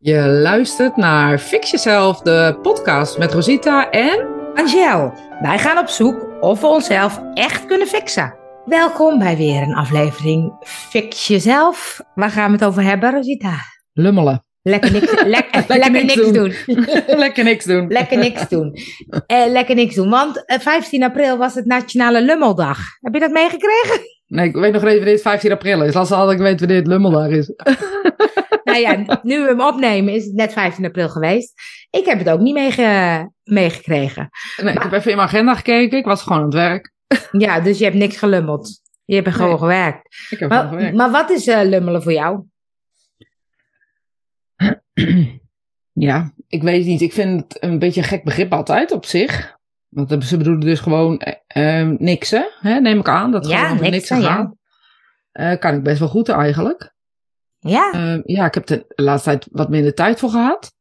Je luistert naar Fix Jezelf, de podcast met Rosita en... Angel, wij gaan op zoek of we onszelf echt kunnen fixen. Welkom bij weer een aflevering Fix Jezelf. Waar gaan we het over hebben, Rosita? Lummelen. Lekker niks, lek- lekker niks niks doen. doen. Lekker niks doen. Lekker niks doen. Eh, lekker niks doen, want eh, 15 april was het Nationale Lummeldag. Heb je dat meegekregen? Nee, ik weet nog even wanneer het 15 april is. Als al ik weet wanneer het Lummeldag is. nou ja, nu we hem opnemen is het net 15 april geweest. Ik heb het ook niet meege- meegekregen. Nee, ik heb even in mijn agenda gekeken. Ik was gewoon aan het werk. Ja, dus je hebt niks gelummeld. Je hebt er gewoon Nee. gewerkt. Ik heb gewoon Maar, gewerkt. maar wat is eh, lummelen voor jou? Ja, ik weet niet. Ik vind het een beetje een gek begrip altijd op zich. Want ze bedoelen dus gewoon eh, eh, niksen, hè, neem ik aan. Dat het Ja, gaat. Eh, kan ik best wel goed eigenlijk. Ja, Eh, ja, ik heb de laatste tijd wat minder tijd voor gehad.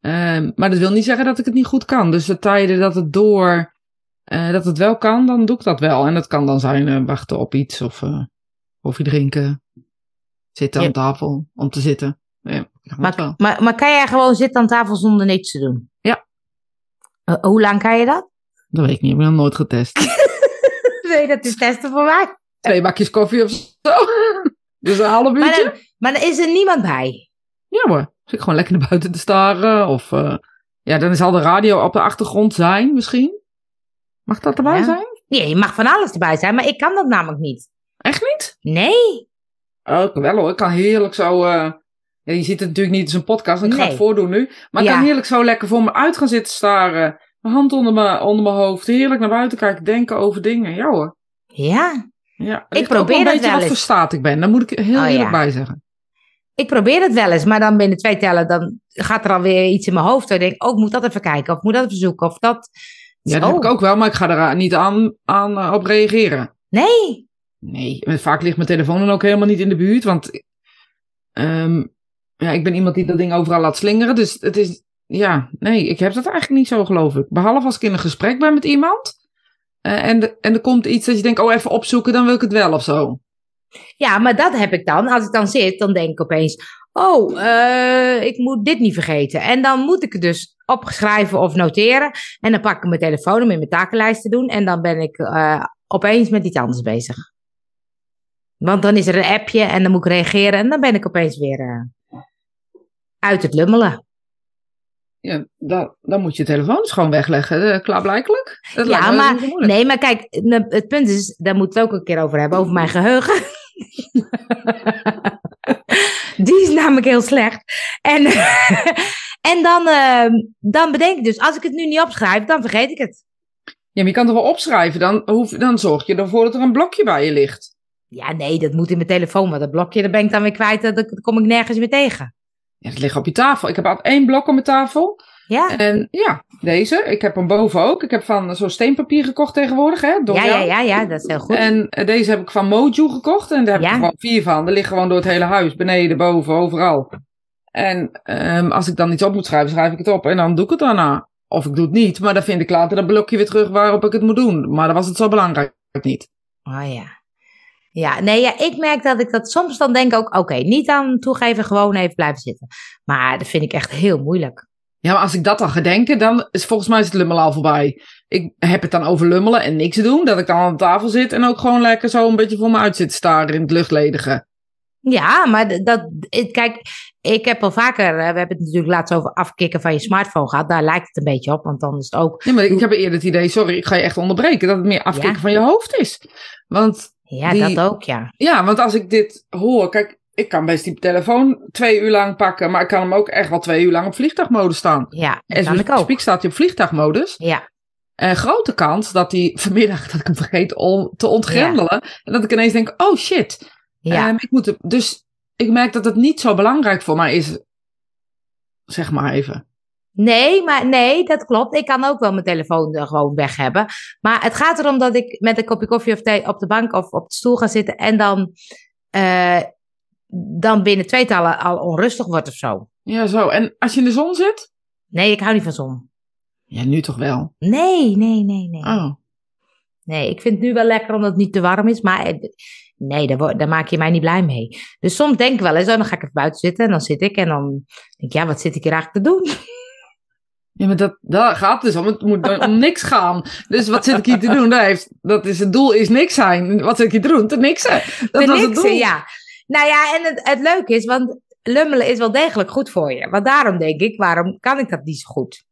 Eh, maar dat wil niet zeggen dat ik het niet goed kan. Dus de tijden dat het door, eh, dat het wel kan, dan doe ik dat wel. En dat kan dan zijn eh, wachten op iets of eh, koffie drinken. Zitten aan tafel om te zitten. Ja, maar, maar, maar kan jij gewoon zitten aan tafel zonder niks te doen? Ja. Hoe lang kan je dat? Dat weet ik niet, ik heb nog nooit getest. Je dat eens testen voor mij? Twee bakjes koffie of zo. Dus een half uurtje. Maar dan is er niemand bij. Ja hoor, zit ik gewoon lekker naar buiten te staren. Of eh, ja, dan zal de radio op de achtergrond zijn misschien. Mag dat erbij Ja. zijn? Nee, je mag van alles erbij zijn, maar ik kan dat namelijk niet. Echt niet? Nee. Oh, ik wel hoor. Ik kan heerlijk zo... eh, ja, je ziet het natuurlijk niet, het is een podcast. Ik ga het voordoen nu. Maar ik kan heerlijk zo lekker voor me uit gaan zitten staren. Mijn hand onder mijn, onder mijn hoofd. Heerlijk naar buiten kijken. Denken over dingen. Ja hoor. Ja, Ja, Ik probeer een dat beetje wel wat eens. voor staat ik ben. Daar moet ik heel Oh, eerlijk bij zeggen. Ik probeer het wel eens, maar dan binnen twee tellen, dan gaat er alweer iets in mijn hoofd. Dan denk ik, oh, ik moet dat even kijken, of ik moet dat even zoeken, of dat. Ja, dat heb ik ook wel. Maar ik ga er niet aan, aan eh, op reageren. Nee. Nee, vaak ligt mijn telefoon dan ook helemaal niet in de buurt. Want ehm, ja, ik ben iemand die dat ding overal laat slingeren. Dus het is, ja, nee, ik heb dat eigenlijk niet zo, geloof ik. Behalve als ik in een gesprek ben met iemand. eh, en, de- en er komt iets dat je denkt, oh, even opzoeken, dan wil ik het wel of zo. Ja, maar dat heb ik dan. Als ik dan zit, dan denk ik opeens: Oh, eh, ik moet dit niet vergeten. En dan moet ik het dus opschrijven of noteren. En dan pak ik mijn telefoon om in mijn takenlijst te doen. En dan ben ik eh, opeens met iets anders bezig. Want dan is er een appje en dan moet ik reageren. En dan ben ik opeens weer eh, uit het lummelen. Ja, dan, dan moet je telefoon gewoon wegleggen, klaarblijkelijk. Dat Ja, maar nee, maar kijk, het punt is, daar moeten we het ook een keer over hebben, over mijn geheugen. Die is namelijk heel slecht. En, en dan, eh, dan bedenk ik dus, als ik het nu niet opschrijf, dan vergeet ik het. Ja, maar je kan het wel opschrijven, dan, hoef, dan zorg je ervoor dat er een blokje bij je ligt. Ja, nee, dat moet in mijn telefoon, want dat blokje, dat ben ik dan weer kwijt, dat, dat kom ik nergens meer tegen. Ja, het ligt op je tafel. Ik heb altijd één blok op mijn tafel. Ja, En ja, deze. Ik heb hem boven ook. Ik heb van zo'n steenpapier gekocht tegenwoordig, hè? Door ja, ja, jou. ja, ja, dat is heel goed. En eh, deze heb ik van Mojo gekocht. En daar heb Ja. ik gewoon vier van. Die liggen gewoon door het hele huis. Beneden, boven, overal. En ehm, als ik dan iets op moet schrijven, schrijf ik het op. En dan doe ik het daarna. Of ik doe het niet. Maar dan vind ik later dat blokje weer terug waarop ik het moet doen. Maar dan was het zo belangrijk niet. Oh ja. Ja, nee, ja, ik merk dat ik dat soms dan denk ook, oké, niet aan toegeven, gewoon even blijven zitten. Maar dat vind ik echt heel moeilijk. Ja, maar als ik dat dan ga denken, dan is volgens mij is het lummelen al voorbij. Ik heb het dan over lummelen en niks doen. Dat ik dan aan tafel zit en ook gewoon lekker zo een beetje voor me uit zit staren in het luchtledige. Ja, maar dat, kijk, ik heb al vaker, eh, we hebben het natuurlijk laatst over afkicken van je smartphone gehad. Daar lijkt het een beetje op, want dan is het ook, Ja, maar ik heb eerder het idee, sorry, ik ga je echt onderbreken, dat het meer afkicken Ja. van je hoofd is. Want ja, Die- dat ook, ja. ja, want als ik dit hoor, kijk, ik kan best die telefoon twee uur lang pakken, maar ik kan hem ook echt wel twee uur lang op vliegtuigmodus staan. Ja, En kan ik ook. staat hij op vliegtuigmodus. Ja, En grote kans dat hij vanmiddag, dat ik hem vergeet om te ontgrendelen. En dat ik ineens denk, oh shit, ja. Ehm, ik moet, het- dus ik merk dat het niet zo belangrijk voor mij is. Zeg maar even. Nee, maar nee, dat klopt. Ik kan ook wel mijn telefoon er gewoon weg hebben. Maar het gaat erom dat ik met een kopje koffie of thee op de bank of op de stoel ga zitten en dan, eh, dan binnen tweetallen al onrustig wordt of zo. Ja, zo. En als je in de zon zit? Nee, ik hou niet van zon. Ja, nu toch wel. Nee, nee, nee, nee. Oh. Nee, ik vind het nu wel lekker omdat het niet te warm is. Maar eh, Nee, daar, maak je mij niet blij mee. Dus soms denk ik wel eens, oh, dan ga ik even buiten zitten. En dan zit ik en dan denk ik, ja, wat zit ik hier eigenlijk te doen? Ja, maar dat, dat gaat dus om. Het moet om niks gaan. Dus wat zit ik hier te doen? Dat, heeft, dat is, het doel is niks zijn. Wat zit ik hier te doen? Te niksen. Dat Te was het niksen, doel. ja. Nou ja, en het, het leuke is, want lummelen is wel degelijk goed voor je. Want daarom denk ik, waarom kan ik dat niet zo goed?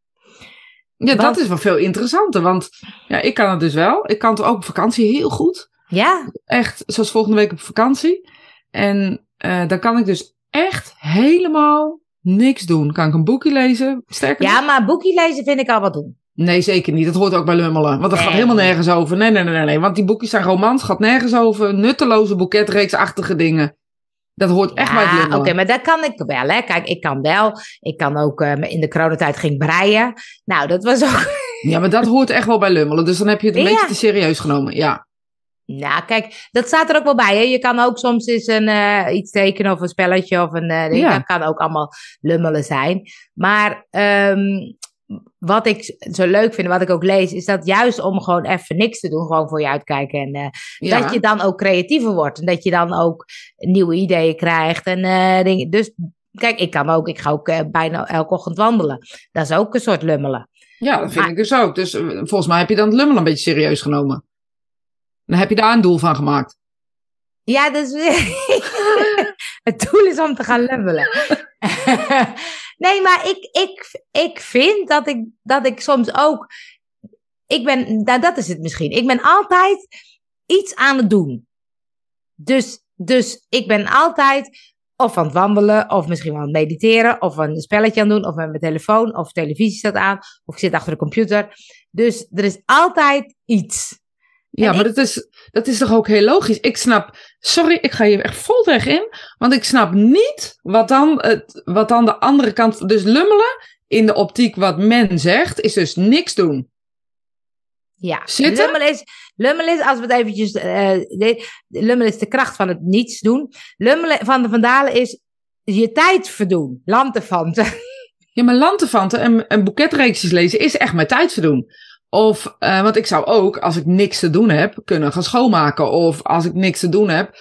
Ja, dat is wel veel interessanter. Want ja, ik kan het dus wel. Ik kan het ook op vakantie heel goed. Ja, Echt, zoals volgende week op vakantie. En eh, dan kan ik dus echt helemaal niks doen. Kan ik een boekje lezen? Sterker ja maar boekje lezen vind ik al wat doen. Nee, zeker niet. Dat hoort ook bij lummelen. Want dat gaat helemaal nergens over. Nee, nee, nee, nee, nee. Want die boekjes zijn romans. Gaat nergens over. Nutteloze boeketreeksachtige dingen. Dat hoort echt bij het oké, maar dat kan ik wel. Hè. Kijk, ik kan wel. Ik kan ook eh, in de coronatijd ging breien. Nou, dat was ook. Ja, maar dat hoort echt wel bij lummelen. Dus dan heb je het een Ja. beetje te serieus genomen. Ja. Nou, kijk, dat staat er ook wel bij. Hè. Je kan ook soms eens een, eh, iets tekenen of een spelletje of een ding. Ja. Dat kan ook allemaal lummelen zijn. Maar ehm, wat ik zo leuk vind, wat ik ook lees, is dat juist om gewoon even niks te doen, gewoon voor je uitkijken. En eh, ja. dat je dan ook creatiever wordt. En dat je dan ook nieuwe ideeën krijgt. En eh, dingen. Dus kijk, ik kan ook, ik ga ook eh, bijna elke ochtend wandelen. Dat is ook een soort lummelen. Ja, dat vind Maar- ik dus ook. Dus volgens mij heb je dan het lummelen een beetje serieus genomen. Dan heb je daar een doel van gemaakt. Ja, dus het doel is om te gaan lummelen. nee, maar ik, ik, ik vind dat ik, dat ik soms ook. Ik ben, nou, dat is het misschien. Ik ben altijd iets aan het doen. Dus, dus ik ben altijd of aan het wandelen, of misschien wel aan het mediteren, of een spelletje aan het doen, of met mijn telefoon, of televisie staat aan, of ik zit achter de computer. Dus er is altijd iets. Ja, maar ik- dat, is, dat is toch ook heel logisch. Ik snap, sorry, ik ga hier echt vol tegen in. Want ik snap niet wat dan, het, wat dan de andere kant. Dus lummelen in de optiek wat men zegt, is dus niks doen. Ja, Zitten? Lummel is, lummel is, als we het eventjes... de- lummel is de kracht van het niets doen. Lummelen van de Vandalen is je tijd verdoen. Lantefanten. Ja, maar lantefanten en, en boeketreeksjes lezen is echt mijn tijd verdoen. Of, eh, want ik zou ook, als ik niks te doen heb, kunnen gaan schoonmaken. Of als ik niks te doen heb,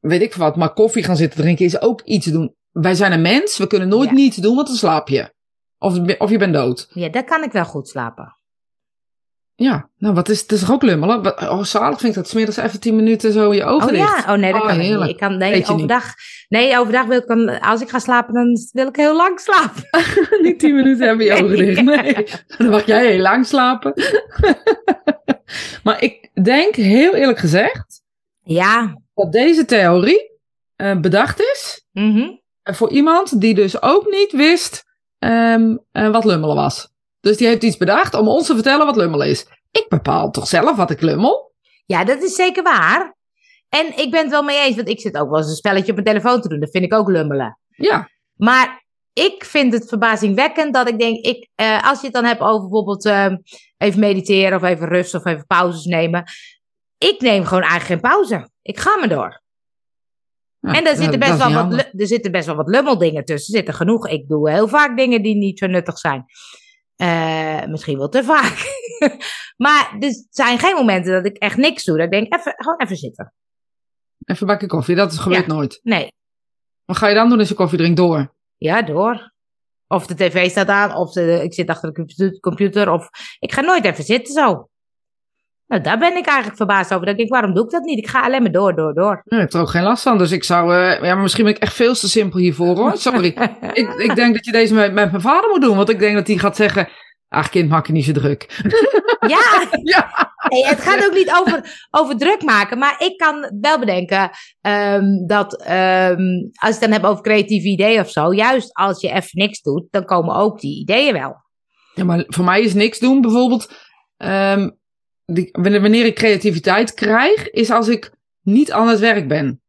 weet ik wat, maar koffie gaan zitten drinken is ook iets doen. Wij zijn een mens, we kunnen nooit Ja. niets doen, want dan slaap je. Of, of je bent dood. Ja, daar kan ik wel goed slapen. Ja, nou wat is het? is toch ook lummelen? Oh, zalig vind ik dat. Smiddags even tien minuten zo je ogen Oh dicht. ja, oh nee, dat Oh, kan ik niet. Ik kan, nee, overdag, nee, overdag wil ik dan, als ik ga slapen, dan wil ik heel lang slapen. Niet tien minuten hebben je ogen dicht. Nee, dan mag jij heel lang slapen. maar ik denk, heel eerlijk gezegd, Ja, dat deze theorie eh, bedacht is mhm. voor iemand die dus ook niet wist ehm, eh, wat lummelen was. Dus die heeft iets bedacht om ons te vertellen wat lummelen is. Ik bepaal toch zelf wat ik lummel? ja, dat is zeker waar. En ik ben het wel mee eens, want ik zit ook wel eens een spelletje op mijn telefoon te doen. Dat vind ik ook lummelen. Ja, Maar ik vind het verbazingwekkend dat ik denk, ik, eh, als je het dan hebt over bijvoorbeeld ehm, even mediteren of even rust of even pauzes nemen. Ik neem gewoon eigenlijk geen pauze. Ik ga maar door. Ja, en er zitten, best wel wat, er zitten best wel wat lummeldingen tussen. Er zitten genoeg. Ik doe heel vaak dingen die niet zo nuttig zijn. Eh, misschien wel te vaak. maar er zijn geen momenten dat ik echt niks doe. Dat ik denk, even, gewoon even zitten. Even bakje koffie, dat gebeurt Ja. nooit. Nee, Wat ga je dan doen als je koffie drinkt door? Ja, door. Of de tv staat aan, of de, ik zit achter de compu- computer, of ik ga nooit even zitten zo. Nou, daar ben ik eigenlijk verbaasd over. Dat ik denk, waarom doe ik dat niet? Ik ga alleen maar door, door, door. Je hebt er ook geen last van, dus ik zou... eh, ja, maar misschien ben ik echt veel te simpel hiervoor, hoor. Sorry. ik, ik denk dat je deze met, met mijn vader moet doen, want ik denk dat hij gaat zeggen... Ach, kind, maak je niet zo druk. Ja, ja, nee, het gaat ook niet over, over druk maken. Maar ik kan wel bedenken ehm, dat ehm, als je het dan hebt over creatieve ideeën of zo, juist als je even niks doet, dan komen ook die ideeën wel. Ja, maar voor mij is niks doen bijvoorbeeld. ehm, die, wanneer ik creativiteit krijg, is als ik niet aan het werk ben.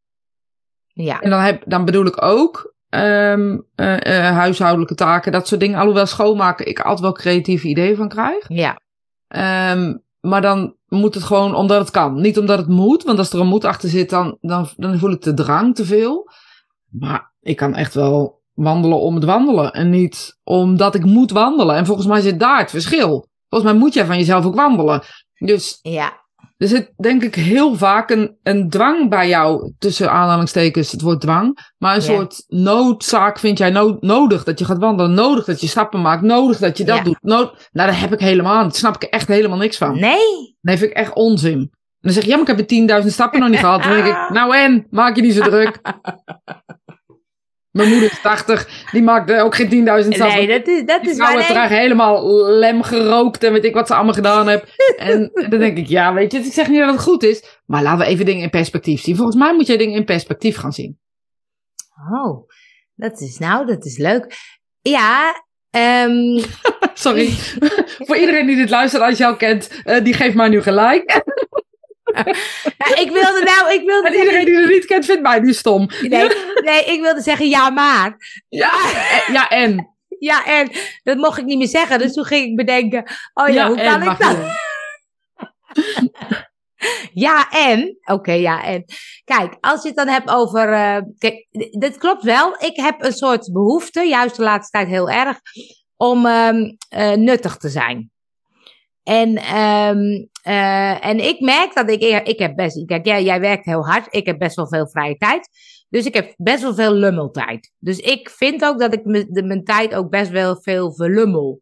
Ja, En dan, heb, dan bedoel ik ook ehm, eh, eh, huishoudelijke taken, dat soort dingen. Alhoewel schoonmaken ik altijd wel creatieve ideeën van krijg. ja, Ehm, maar dan moet het gewoon omdat het kan. Niet omdat het moet, want als er een moet achter zit, dan, dan, dan voel ik de drang te veel. Maar ik kan echt wel wandelen om het wandelen. En niet omdat ik moet wandelen. En volgens mij zit daar het verschil. Volgens mij moet jij van jezelf ook wandelen. Dus ja. Er zit denk ik heel vaak een, een dwang bij jou, tussen aanhalingstekens het woord dwang. Maar een Ja. soort noodzaak vind jij no- nodig dat je gaat wandelen. Nodig dat je stappen maakt. Nodig dat je dat Ja. doet. Nood, nou, daar heb ik helemaal. Daar snap ik echt helemaal niks van. Nee. Nee, vind ik echt onzin. En dan zeg je, ja, maar ik heb de 10.000 stappen nog niet gehad. Dan denk ik, nou en, maak je niet zo druk. Mijn moeder is 80, die maakt ook geen 10.000 stappen. Nee, dat is, dat Die is vrouw waar. heeft nee. echt helemaal lem gerookt en weet ik wat ze allemaal gedaan heeft. En dan denk ik, ja, weet je, ik zeg niet dat het goed is. Maar laten we even dingen in perspectief zien. Volgens mij moet jij dingen in perspectief gaan zien. Oh, dat is nou, dat is leuk. Ja, ehm, Sorry. Voor iedereen die dit luistert, als je jou kent, eh, die geeft mij nu gelijk. ja, ik wilde nou, ik wilde En iedereen die het niet kent, vindt mij nu stom. nee, nee, ik wilde zeggen ja maar. Ja, eh, ja en. Ja, en dat mocht ik niet meer zeggen. Dus toen ging ik bedenken, oh ja, hoe en, kan ik dat? Ja, en. Oké, ja, en. Kijk, als je het dan hebt over. eh, kijk, dit klopt wel. Ik heb een soort behoefte, juist de laatste tijd heel erg, om ehm, eh, nuttig te zijn. En, ehm, eh, en ik merk dat ik. Ik heb best. Kijk, jij, jij werkt heel hard. Ik heb best wel veel vrije tijd. Dus ik heb best wel veel lummeltijd. Dus ik vind ook dat ik me- de, mijn tijd ook best wel veel verlummel.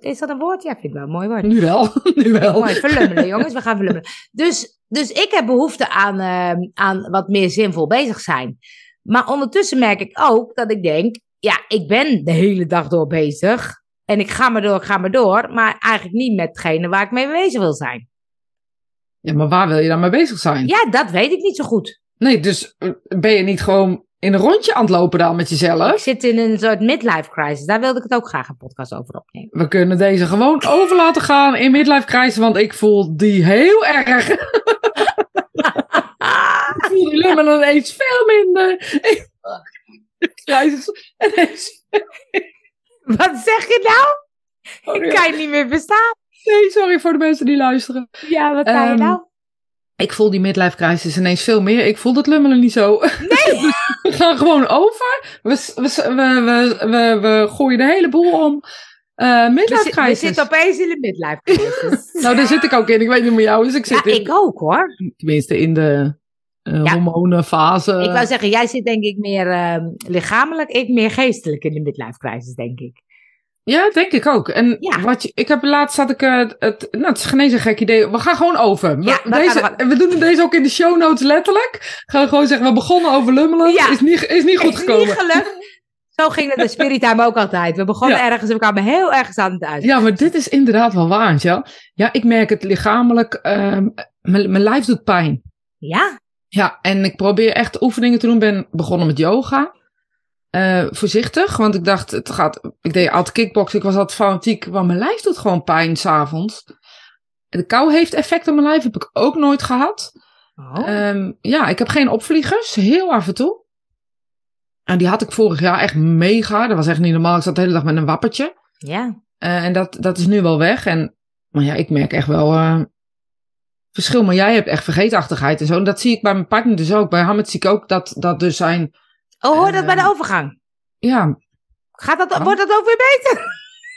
Is dat een woord? Ja, vind ik wel een mooi woord. Nu wel, nu wel. Mooi, verlummelen jongens, we gaan verlummelen. Dus, dus ik heb behoefte aan, ehm, aan wat meer zinvol bezig zijn. Maar ondertussen merk ik ook dat ik denk, ja, ik ben de hele dag door bezig. En ik ga maar door, ik ga maar door. Maar eigenlijk niet met hetgene waar ik mee bezig wil zijn. Ja, maar waar wil je dan mee bezig zijn? Ja, dat weet ik niet zo goed. Nee, dus eh, ben je niet gewoon in een rondje aan het lopen dan met Ik jezelf? zit in een soort midlife crisis. Daar wilde ik het ook graag een podcast over opnemen. We kunnen deze gewoon over laten gaan in midlife crisis, want ik voel die heel erg. ik voel die lummen ineens veel minder. crisis ineens. Wat zeg je nou? Oh, Ik kan je niet meer verstaan. Nee, sorry voor de mensen die luisteren. Ja, wat zei je Ehm, nou? Ik voel die midlife crisis ineens veel meer. Ik voel dat lummelen niet zo. Nee! we gaan gewoon over. We, we, we, we, we, gooien de hele boel om. We, midlife zit- we crisis. zitten opeens in de midlife crisis. Nou, daar zit ik ook in. Ik weet niet hoe jou is. Ik zit ja, in, ik ook hoor. tenminste in de eh Ja. hormonenfase. Ik wou zeggen, jij zit denk ik meer ehm, lichamelijk, ik meer geestelijk in de midlife crisis, denk ik. Ja, denk ik ook. En Ja. wat je, ik heb laatst had ik eh, het, nou, het is geen eens een gek idee. We gaan gewoon over. We, Ja, we deze, we doen deze ook in de show notes letterlijk. Gaan we gewoon zeggen, we begonnen over lummelen. Ja. Is niet, is niet goed Is gekomen. Niet gelukt. Zo ging het de Spirit Time ook altijd. We begonnen Ja. ergens en we kwamen heel ergens aan het uit. Ja, maar dit is inderdaad wel waar. Ja, ik merk het lichamelijk. mijn mijn lijf doet pijn. Ja? Ja, en ik probeer echt oefeningen te doen. Ben begonnen met yoga. Eh, voorzichtig, want ik dacht, het gaat. Ik deed altijd kickboksen. Ik was altijd fanatiek. Want mijn lijf doet gewoon pijn s'avonds. De kou heeft effect op mijn lijf. Heb ik ook nooit gehad. Oh. Ehm, ja, ik heb geen opvliegers. Heel af en toe. En die had ik vorig jaar echt mega. Dat was echt niet normaal. Ik zat de hele dag met een wappertje. ja. Eh, en dat, dat is nu wel weg. En, maar ja, ik merk echt wel eh, verschil. Maar jij hebt echt vergeetachtigheid en zo. En dat zie ik bij mijn partner dus ook. Bij Hamid zie ik ook dat, dat dus zijn... Oh, hoor dat bij de Ehm, overgang? Ja, Gaat dat. Wordt dat ook weer beter?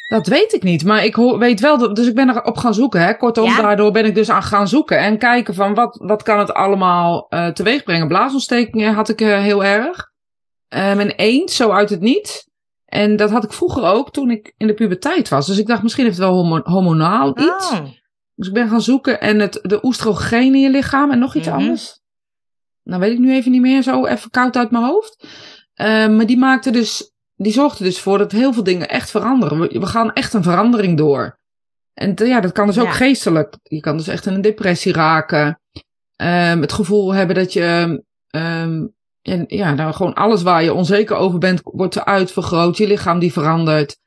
dat weet ik niet. Maar ik hoor, weet wel... Dat, dus ik ben erop gaan zoeken. Hè. Kortom, Ja. daardoor ben ik dus aan gaan zoeken. En kijken van wat, wat kan het allemaal eh teweeg brengen. Blaasontstekingen had ik eh, heel erg. Ehm en eens, zo uit het niet. En dat had ik vroeger ook toen ik in de puberteit was. Dus ik dacht, misschien heeft het wel hormonaal iets. Oh. Dus ik ben gaan zoeken en het, de oestrogeen in je lichaam en nog iets Mhm. anders. Nou weet ik nu even niet meer, zo even koud uit mijn hoofd. Eh, maar die maakte dus, die zorgde dus voor dat heel veel dingen echt veranderen. We, we gaan echt een verandering door. En ja, dat kan dus ook Ja. geestelijk. Je kan dus echt in een depressie raken. Ehm, het gevoel hebben dat je, ehm, en, ja, nou gewoon alles waar je onzeker over bent, wordt uitvergroot. Je lichaam die verandert.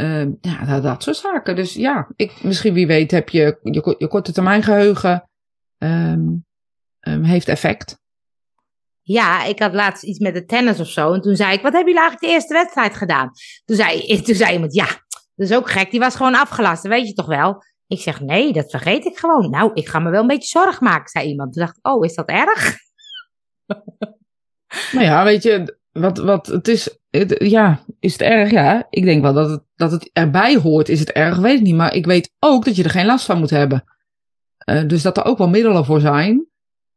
Ehm, ja, dat, dat soort zaken. Dus ja, ik, misschien wie weet heb je je, ko- je korte termijn geheugen ehm, ehm, heeft effect. Ja, ik had laatst iets met de tennis of zo. En toen zei ik, wat hebben jullie eigenlijk de eerste wedstrijd gedaan? Toen zei, toen zei iemand, ja, dat is ook gek. Die was gewoon afgelast, dat weet je toch wel? Ik zeg, nee, dat vergeet ik gewoon. Nou, ik ga me wel een beetje zorgen maken, zei iemand. Toen dacht ik, oh, is dat erg? Nou ja, weet je, wat, wat het is, het- ja, is het erg? Ja, ik denk wel dat het, dat het erbij hoort. Is het erg? Weet ik niet. Maar ik weet ook dat je er geen last van moet hebben. eh, dus dat er ook wel middelen voor zijn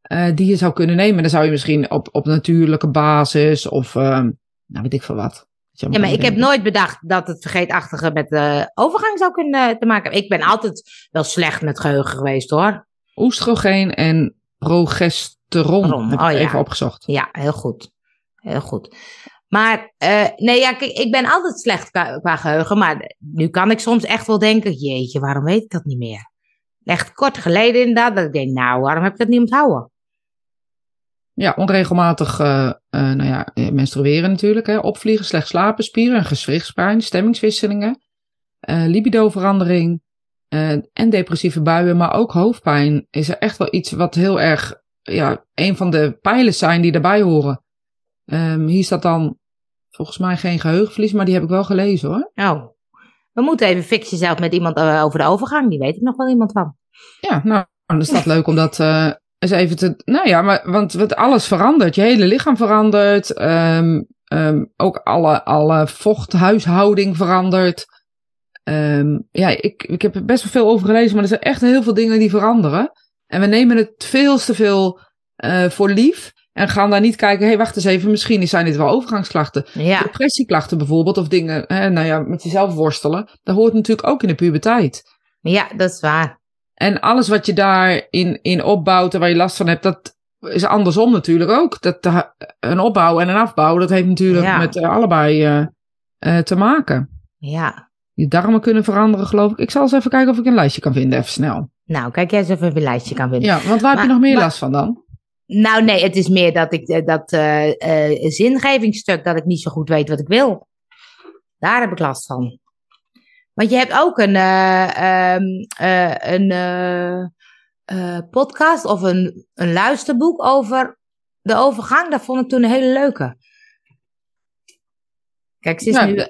eh, die je zou kunnen nemen. Dan zou je misschien op, op natuurlijke basis of ehm, nou weet ik veel wat. Ja, maar ik heb nooit bedacht dat het vergeetachtige met de overgang zou kunnen te maken hebben. Ik ben altijd wel slecht met geheugen geweest hoor. Oestrogeen en progesteron. Ron, Heb oh ja. even opgezocht. Ja, heel goed. Heel goed. Maar eh, nee, ja, ik ben altijd slecht qua, geheugen. Maar nu kan ik soms echt wel denken: jeetje, waarom weet ik dat niet meer? Echt kort geleden inderdaad, dat ik denk: nou, waarom heb ik dat niet onthouden? Ja, onregelmatig eh, eh, nou ja, menstrueren natuurlijk. Hè, opvliegen, slecht slapen, spieren en gewrichtspijn, stemmingswisselingen, libidoverandering en depressieve buien, maar ook hoofdpijn is er echt wel iets wat heel erg, ja, een van de pijlers zijn die daarbij horen. Ehm, hier staat dan volgens mij geen geheugenverlies, maar die heb ik wel gelezen hoor. Oh, we moeten even fixen zelf met iemand eh, over de overgang. Die weet ik nog wel iemand van. Ja, nou, dan is dat leuk om dat eh, eens even te. Nou ja, maar, want, want alles verandert. Je hele lichaam verandert. ehm, ehm, ook alle, alle vochthuishouding verandert. Ehm, ja, ik, ik heb er best wel veel over gelezen, maar er zijn echt heel veel dingen die veranderen. En we nemen het veel te veel eh, voor lief. En gaan daar niet kijken, hé, hey, wacht eens even, misschien zijn dit wel overgangsklachten. Ja, Depressieklachten bijvoorbeeld, of dingen, hè, nou ja, met jezelf worstelen. Dat hoort natuurlijk ook in de puberteit. ja, dat is waar. En alles wat je daarin in opbouwt en waar je last van hebt, dat is andersom natuurlijk ook. Dat, de- een opbouw en een afbouw, dat heeft natuurlijk Ja. met eh, allebei eh, eh, te maken. Ja. Je darmen kunnen veranderen, geloof ik. Ik zal eens even kijken of ik een lijstje kan vinden, even snel. Nou, kijk jij eens of ik een lijstje kan vinden. Ja, want waar heb je nog meer maar- last van dan? Nou, nee, het is meer dat ik eh, dat eh, zingevingstuk, dat ik niet zo goed weet wat ik wil. Daar heb ik last van. Want je hebt ook een, eh, ehm, eh, een podcast of een, een luisterboek over de overgang. Dat vond ik toen een hele leuke. Kijk, ze is Ja, nu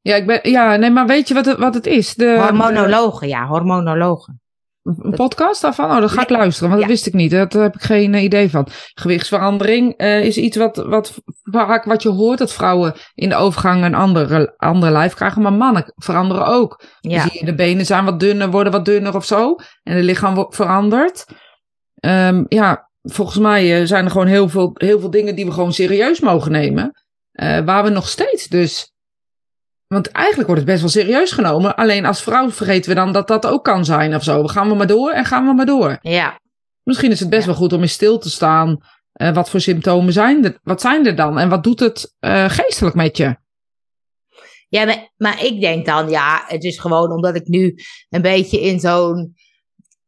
Ja, ik ben, ja, nee, maar weet je wat het, wat het is? De, hormonologe, ja, hormonologe. Een podcast daarvan? Oh, dat ga ik Nee. luisteren, want dat Ja. wist ik niet. Daar heb ik geen eh, idee van. Gewichtsverandering eh, is iets wat, wat vaak wat je hoort, dat vrouwen in de overgang een andere, andere lijf krijgen, maar mannen veranderen ook. Ja, zie je de benen zijn wat dunner, worden wat dunner of zo. En het lichaam verandert. Ehm, ja, volgens mij eh, zijn er gewoon heel veel, heel veel dingen die we gewoon serieus mogen nemen. waar we nog steeds dus... Want eigenlijk wordt het best wel serieus genomen. Alleen als vrouw vergeten we dan dat dat ook kan zijn of zo. We gaan we maar door en gaan we maar door. ja, Misschien is het best Ja. wel goed om eens stil te staan. Eh, wat voor symptomen zijn er? Wat zijn er dan? En wat doet het eh, geestelijk met je? Ja, maar, maar ik denk dan, ja, het is gewoon omdat ik nu een beetje in zo'n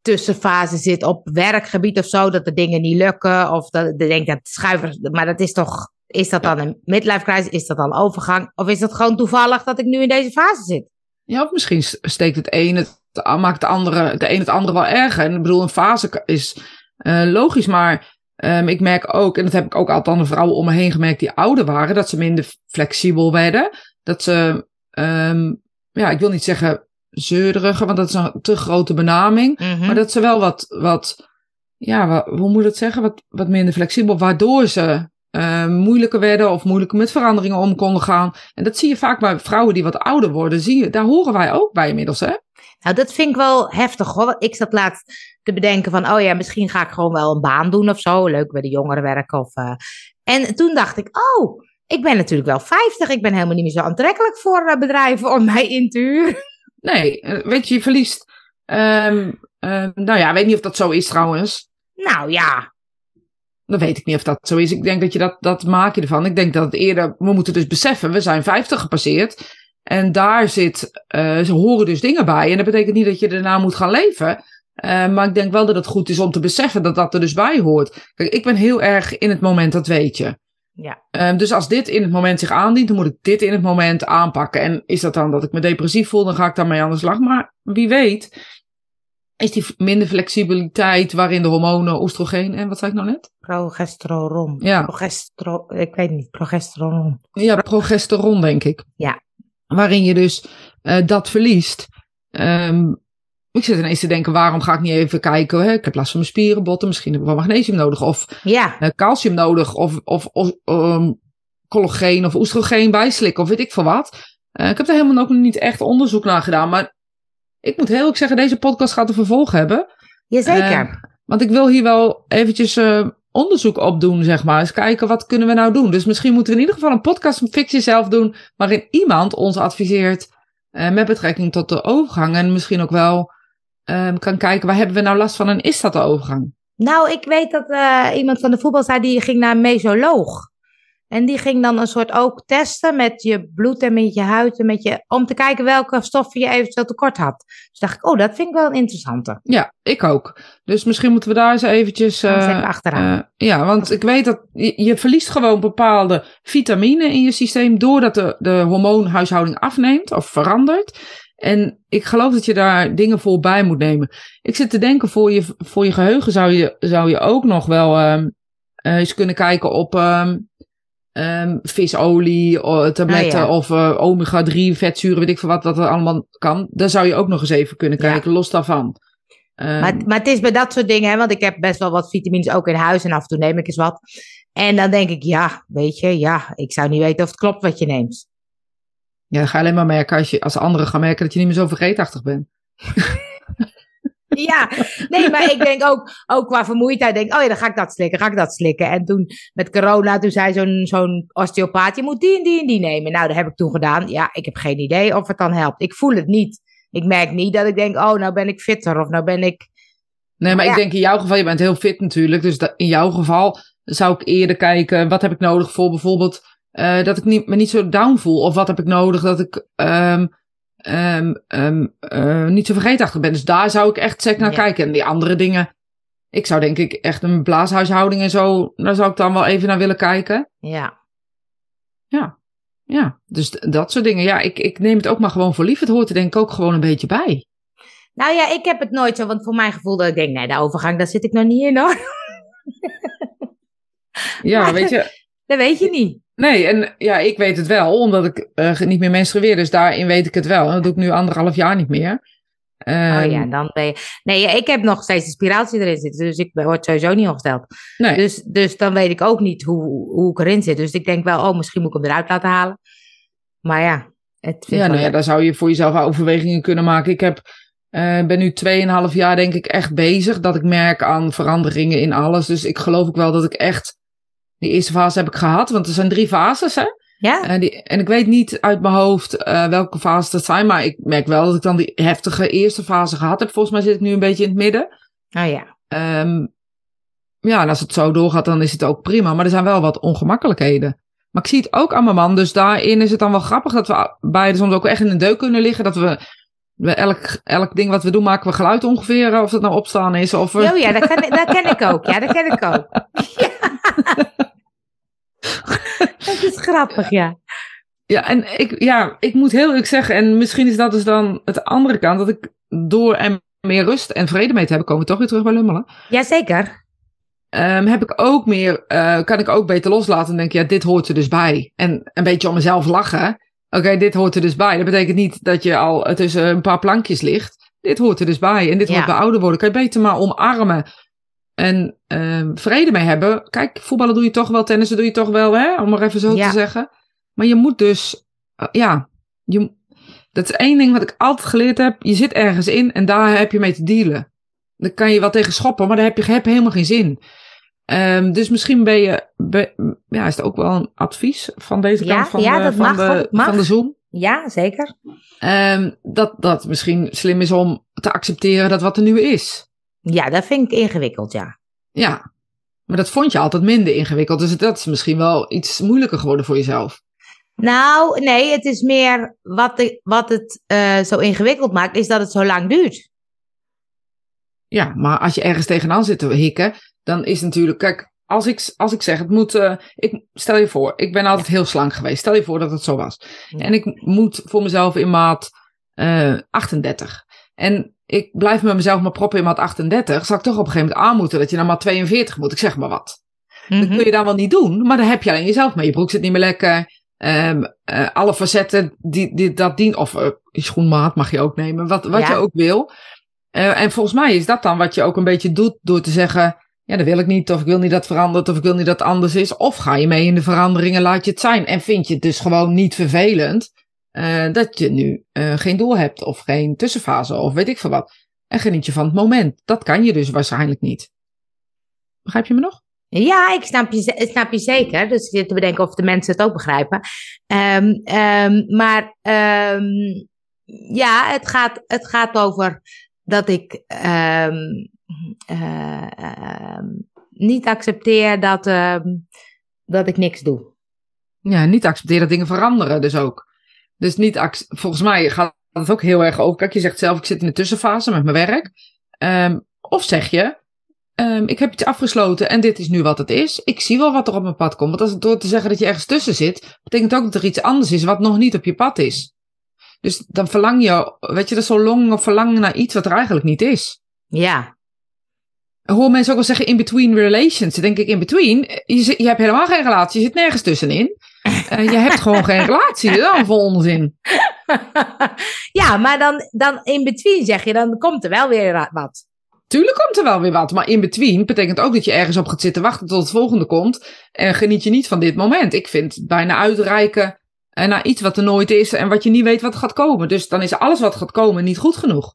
tussenfase zit op werkgebied of zo, dat de dingen niet lukken. Of dat ik denk dat schuivers, maar dat is toch, is dat dan een midlife crisis? Is dat dan overgang? Of is dat gewoon toevallig dat ik nu in deze fase zit? Ja, of misschien steekt het een het, maakt het andere, de een het andere wel erger. En ik bedoel, een fase is eh, logisch, maar ehm, ik merk ook, en dat heb ik ook altijd aan de vrouwen om me heen gemerkt die ouder waren, dat ze minder flexibel werden. Dat ze, ehm, ja, ik wil niet zeggen zeuriger, want dat is een te grote benaming. Mhm. Maar dat ze wel wat, wat ja, hoe moet ik het zeggen? Wat, wat minder flexibel, waardoor ze eh, moeilijker werden of moeilijker met veranderingen om konden gaan. En dat zie je vaak bij vrouwen die wat ouder worden. Zie je, daar horen wij ook bij inmiddels, hè? Nou, dat vind ik wel heftig hoor. Ik zat laatst te bedenken van, oh ja, misschien ga ik gewoon wel een baan doen of zo. Leuk bij de jongeren werken. Of, eh. En toen dacht ik, oh, ik ben natuurlijk wel 50. Ik ben helemaal niet meer zo aantrekkelijk voor eh, bedrijven om mij in te huren. Nee, weet je, je verliest. ehm, nou ja, ik weet niet of dat zo is trouwens. Nou ja, Dan weet ik niet of dat zo is. Ik denk dat je dat, dat maak je ervan. Ik denk dat het eerder, we moeten dus beseffen, we zijn 50 gepasseerd. En daar zit, eh, ze horen dus dingen bij. En dat betekent niet dat je daarna moet gaan leven. Eh, maar ik denk wel dat het goed is om te beseffen dat dat er dus bij hoort. Kijk, ik ben heel erg in het moment, dat weet je. Ja. Ehm, dus als dit in het moment zich aandient, dan moet ik dit in het moment aanpakken. En is dat dan dat ik me depressief voel, dan ga ik daarmee aan de slag. Maar wie weet, is die minder flexibiliteit waarin de hormonen, oestrogeen en wat zei ik nou net? progesteron. Ja. Progestero, ik weet niet, progesteron. Ja, progesteron, denk ik. Ja. Waarin je dus eh, dat verliest. Ehm, ik zit ineens te denken, waarom ga ik niet even kijken? Hè? Ik heb last van mijn spieren, botten, misschien heb ik wel magnesium nodig. Of Ja, eh, calcium nodig. Of, of, of ehm, collageen of oestrogeen bijslikken. Of weet ik veel wat. Eh, ik heb er helemaal ook nog niet echt onderzoek naar gedaan. Maar ik moet heel eerlijk zeggen, deze podcast gaat een vervolg hebben. Jazeker. Eh, want ik wil hier wel eventjes uh, onderzoek op doen, zeg maar. Eens kijken, wat kunnen we nou doen? Dus misschien moeten we in ieder geval een podcast van Fix Jezelf doen... waarin iemand ons adviseert uh, met betrekking tot de overgang. En misschien ook wel um, kan kijken, waar hebben we nou last van en is dat de overgang? Nou, ik weet dat uh, iemand van de voetbal zei, die ging naar een mesoloog. En die ging dan een soort ook testen met je bloed en met je huid en met je, om te kijken welke stoffen je eventueel tekort had. Dus dacht ik, oh, dat vind ik wel een interessante. Ja, ik ook. Dus misschien moeten we daar eens eventjes... Uh, even achteraan. Uh, ja, want ik weet dat je, je, verliest gewoon bepaalde vitamine in je systeem doordat de, de hormoonhuishouding afneemt of verandert. En ik geloof dat je daar dingen voor bij moet nemen. Ik zit te denken, voor je, voor je geheugen zou je, zou je ook nog wel uh, eens kunnen kijken op um, um, visolie, tabletten ja. of uh, omega-3 vetzuren, weet ik veel wat, dat er allemaal kan. Daar zou je ook nog eens even kunnen kijken, ja. los daarvan. Um, maar, maar het is bij dat soort dingen, hè, want ik heb best wel wat vitamines ook in huis en af en toe neem ik eens wat. En dan denk ik, ja, weet je, ja, ik zou niet weten of het klopt wat je neemt. Ja, dan ga je alleen maar merken als, je, als anderen gaan merken dat je niet meer zo vergeetachtig bent. ja, nee, maar ik denk ook, ook qua vermoeidheid, denk oh ja, dan ga ik dat slikken, ga ik dat slikken. En toen met corona, toen zei zo'n zo'n osteopaat, je moet die en die en die nemen. Nou, dat heb ik toen gedaan. Ja, ik heb geen idee of het dan helpt. Ik voel het niet. Ik merk niet dat ik denk, oh, nou ben ik fitter of nou ben ik... Nee, maar ja. ik denk in jouw geval, je bent heel fit natuurlijk. Dus in jouw geval zou ik eerder kijken, wat heb ik nodig voor bijvoorbeeld uh, dat ik niet, me niet zo down voel. Of wat heb ik nodig dat ik um, um, um, uh, niet zo vergeetachtig ben. Dus daar zou ik echt zeker naar ja. kijken. En die andere dingen. Ik zou denk ik echt een blaashuishouding en zo. Daar zou ik dan wel even naar willen kijken. Ja. Ja. Ja. Dus dat soort dingen. Ja, ik, ik neem het ook maar gewoon voor lief. Het hoort er denk ik ook gewoon een beetje bij. Nou ja, ik heb het nooit zo. Want voor mijn gevoel dat ik denk, nee, de overgang, daar zit ik nog niet in hoor. ja, maar, weet je. Dat weet je niet. Nee, en ja, ik weet het wel, omdat ik uh, niet meer menstrueer. Dus daarin weet ik het wel. dat doe ik nu anderhalf jaar niet meer. Um, oh ja, dan ben je... Nee, ik heb nog steeds een spiratie erin zitten. Dus ik word sowieso niet ongesteld. Nee. Dus, dus dan weet ik ook niet hoe, hoe ik erin zit. Dus ik denk wel, oh, misschien moet ik hem eruit laten halen. Maar ja, het Ja, nou ja, daar zou je voor jezelf overwegingen kunnen maken. Ik heb, uh, ben nu 2,5 jaar denk ik echt bezig. Dat ik merk aan veranderingen in alles. Dus ik geloof ook wel dat ik echt die eerste fase heb ik gehad, want er zijn drie fases, hè? Ja. En, die, en ik weet niet uit mijn hoofd uh, welke fases dat zijn, maar ik merk wel dat ik dan die heftige eerste fase gehad heb. Volgens mij zit ik nu een beetje in het midden. Ah ja. Um, ja, en als het zo doorgaat, dan is het ook prima. Maar er zijn wel wat ongemakkelijkheden. Maar ik zie het ook aan mijn man. Dus daarin is het dan wel grappig dat we beide soms ook echt in een deuk kunnen liggen. Dat we, we elk, elk ding wat we doen, maken we geluid ongeveer. Of het nou opstaan is. Of we... Oh ja, dat, kan, dat ken ik ook. Ja, dat ken ik ook. Ja. dat is grappig, ja. Ja, en ik, ja, ik moet heel eerlijk zeggen, en misschien is dat dus dan het andere kant, dat ik door er meer rust en vrede mee te hebben, komen we toch weer terug bij Lummelen. Jazeker. Um, heb ik ook meer, uh, kan ik ook beter loslaten en denken, ja, dit hoort er dus bij. En een beetje om mezelf lachen. Oké, okay, dit hoort er dus bij. Dat betekent niet dat je al tussen een paar plankjes ligt. Dit hoort er dus bij. En dit ja. hoort bij ouder worden. Kan je beter maar omarmen en uh, vrede mee hebben. Kijk, voetballen doe je toch wel, tennissen doe je toch wel, hè? om maar even zo ja. te zeggen. Maar je moet dus, uh, ja, je, dat is één ding wat ik altijd geleerd heb. Je zit ergens in en daar heb je mee te dealen. Dan kan je wel tegen schoppen, maar daar heb je heb helemaal geen zin. Um, dus misschien ben je, be, ja, is het ook wel een advies van deze ja, kant van, ja, de, dat van, mag, de, mag. van de Zoom? Ja, zeker. Um, dat dat misschien slim is om te accepteren dat wat er nu is. Ja, dat vind ik ingewikkeld, ja. Ja, maar dat vond je altijd minder ingewikkeld. Dus dat is misschien wel iets moeilijker geworden voor jezelf. Nou, nee, het is meer wat, de, wat het uh, zo ingewikkeld maakt, is dat het zo lang duurt. Ja, maar als je ergens tegenaan zit te hikken, dan is natuurlijk, kijk, als ik, als ik zeg, het moet, uh, ik, stel je voor, ik ben altijd ja. heel slank geweest. Stel je voor dat het zo was. Ja. En ik moet voor mezelf in maat uh, 38. En ik blijf met mezelf maar proppen in maat 38, zal ik toch op een gegeven moment aan moeten dat je naar maat 42 moet. Ik zeg maar wat. Mm -hmm. Dat kun je dan wel niet doen, maar dan heb je alleen jezelf mee. Je broek zit niet meer lekker. Um, uh, alle facetten die, die dat dient, of uh, schoenmaat mag je ook nemen, wat, wat ja. je ook wil. Uh, en volgens mij is dat dan wat je ook een beetje doet door te zeggen, ja, dat wil ik niet, of ik wil niet dat verandert, of ik wil niet dat anders is. Of ga je mee in de veranderingen, laat je het zijn. En vind je het dus gewoon niet vervelend, uh, dat je nu uh, geen doel hebt, of geen tussenfase, of weet ik veel wat. En geniet je van het moment. Dat kan je dus waarschijnlijk niet. Begrijp je me nog? Ja, ik snap je, ik snap je zeker. Dus ik zit te bedenken of de mensen het ook begrijpen. Ehm, ehm, maar ehm, ja, het gaat, het gaat over dat ik eh, niet accepteer dat, dat ik niks doe. Ja, niet accepteren dat dingen veranderen dus ook. Dus niet, volgens mij gaat het ook heel erg over. Kijk, je zegt zelf, ik zit in de tussenfase met mijn werk. Ehm, of zeg je, ehm, ik heb iets afgesloten en dit is nu wat het is. Ik zie wel wat er op mijn pad komt. Want als het door te zeggen dat je ergens tussen zit, betekent ook dat er iets anders is wat nog niet op je pad is. Dus dan verlang je, weet je, dat is zo long of verlangen naar iets wat er eigenlijk niet is. Ja, Ik hoor mensen ook wel zeggen in between relations. Dan denk ik in between, je, je hebt helemaal geen relatie, je zit nergens tussenin. Eh, je hebt gewoon geen relatie, dat is allemaal vol onzin. ja maar dan, dan in between zeg je, dan komt er wel weer wat. Tuurlijk komt er wel weer wat, maar in between betekent ook dat je ergens op gaat zitten wachten tot het volgende komt. En geniet je niet van dit moment. Ik vind het bijna uitreiken eh, naar iets wat er nooit is en wat je niet weet wat gaat komen. Dus dan is alles wat gaat komen niet goed genoeg.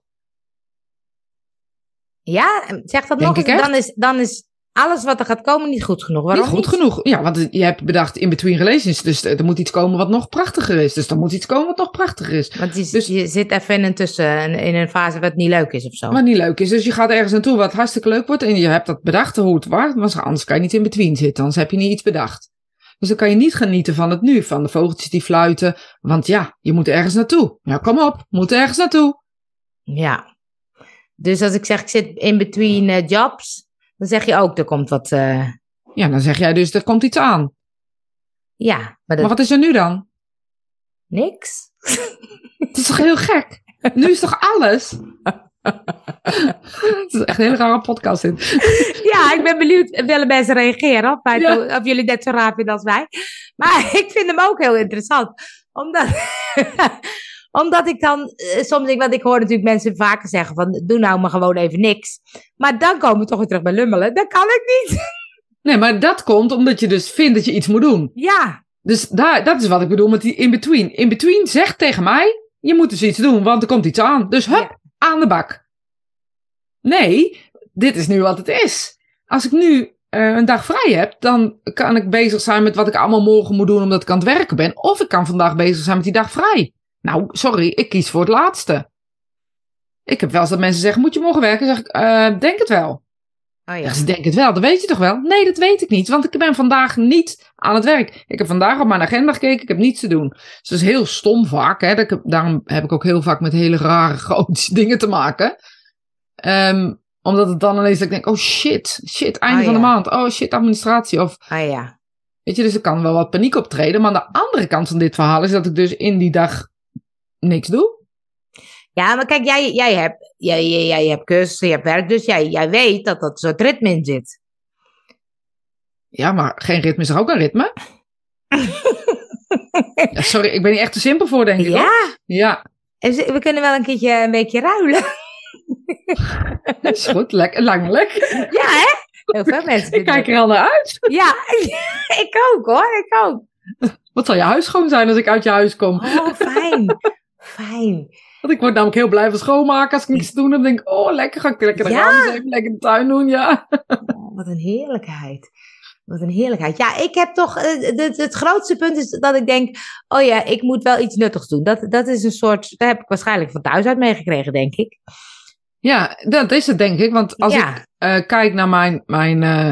Ja, zeg dat Denk nog eens. Dan is, dan is alles wat er gaat komen niet goed genoeg. Waarom niet goed genoeg. Ja, want je hebt bedacht in between relations. Dus er moet iets komen wat nog prachtiger is. Dus er moet iets komen wat nog prachtiger is. Want je, Dus- je zit even in een tussen, in een fase wat niet leuk is of zo. Wat niet leuk is. Dus je gaat ergens naartoe wat hartstikke leuk wordt. En je hebt dat bedacht hoe het was. Maar anders kan je niet in between zitten. Anders heb je niet iets bedacht. Dus dan kan je niet genieten van het nu. Van de vogeltjes die fluiten. Want ja, je moet ergens naartoe. Ja, kom op. Moet ergens naartoe. Ja. Dus als ik zeg, ik zit in between eh, jobs, dan zeg je ook, er komt wat. eh, Ja, dan zeg jij dus, er komt iets aan. ja, maar dat Maar wat is er nu dan? niks. Het is toch heel gek? Nu is toch alles? Het is echt een hele rare podcast dit. Ja, ik ben benieuwd, willen mensen reageren Ja. of jullie net zo raar vinden als wij. Maar ik vind hem ook heel interessant. Omdat, omdat ik dan eh, soms denk, want ik hoor natuurlijk mensen vaker zeggen van, doe nou maar gewoon even niks. Maar dan komen we toch weer terug bij lummelen. Dat kan ik niet. Nee, maar dat komt omdat je dus vindt dat je iets moet doen. Ja, Dus daar, dat is wat ik bedoel met die in-between. In-between zegt tegen mij, je moet dus iets doen, want er komt iets aan. Dus hup, Ja. aan de bak. Nee, dit is nu wat het is. Als ik nu eh, een dag vrij heb, dan kan ik bezig zijn met wat ik allemaal morgen moet doen omdat ik aan het werken ben. Of ik kan vandaag bezig zijn met die dag vrij. Nou, sorry, ik kies voor het laatste. Ik heb wel eens dat mensen zeggen, moet je morgen werken? Dan zeg ik, eh, denk het wel. oh ja. Ze denken het wel, dat weet je toch wel? Nee, dat weet ik niet, want ik ben vandaag niet aan het werk. Ik heb vandaag op mijn agenda gekeken, ik heb niets te doen. Dus dat is heel stom vaak, hè? Dat ik, daarom heb ik ook heel vaak met hele rare, chaotische dingen te maken. Ehm, omdat het dan ineens dat ik denk, oh shit, shit, einde Ah, van de maand. Oh shit, administratie. Of, Oh ja. weet je, dus er kan wel wat paniek optreden. Maar aan de andere kant van dit verhaal is dat ik dus in die dag niks doe. Ja, maar kijk, jij, jij, hebt, jij, jij, jij hebt cursussen, je hebt werk, dus jij, jij weet dat dat soort ritme in zit. Ja, maar geen ritme is er ook een ritme. Ja, sorry, ik ben niet echt te simpel voor, denk ik. hoor. Ja, Ja, we kunnen wel een keertje een weekje ruilen. dat is goed. Lekker, langelijk. Ja, hè? Heel veel mensen Ik kijk er al naar uit. Ja, ik ook hoor, ik ook. Wat zal je huis schoon zijn als ik uit je huis kom? Oh, fijn. Fijn. Want ik word namelijk heel blij van schoonmaken als ik niks te doen heb. Denk ik, oh lekker, ga ik lekker de Ja. even lekker de tuin doen, ja. Oh, wat een heerlijkheid. Wat een heerlijkheid. Ja, ik heb toch. eh, Het, het grootste punt is dat ik denk. Oh ja, ik moet wel iets nuttigs doen. Dat, dat is een soort. Daar heb ik waarschijnlijk van thuis uit meegekregen, denk ik. Ja, dat is het denk ik. Want als ja, ik eh, kijk naar mijn... mijn eh,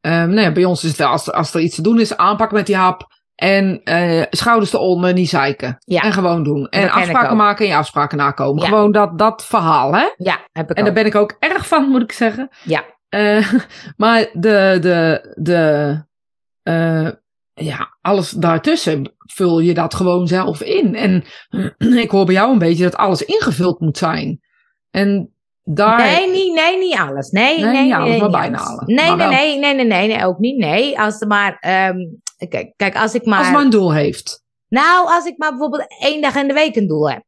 ehm, nou ja, bij ons is het als, er- als er iets te doen is, aanpakken met die hap. En eh, schouders eronder, niet zeiken. Ja. En gewoon doen. En afspraken maken en je afspraken nakomen. Ja. Gewoon dat, dat verhaal, hè? ja, heb ik En daar ben ik ook erg van, moet ik zeggen. Ja. Eh, maar de, de, de, eh, ja, alles daartussen vul je dat gewoon zelf in. En ik hoor bij jou een beetje dat alles ingevuld moet zijn. En daar, Nee, niet, nee, niet alles. Nee, Nee, nee, niet alles, nee, maar bijna alles. alles. Nee, nee, nee, nee, nee, nee, nee, ook niet. Nee, als er maar. ehm, kijk, kijk, als ik maar. als maar een doel heeft. Nou, als ik maar bijvoorbeeld één dag in de week een doel heb.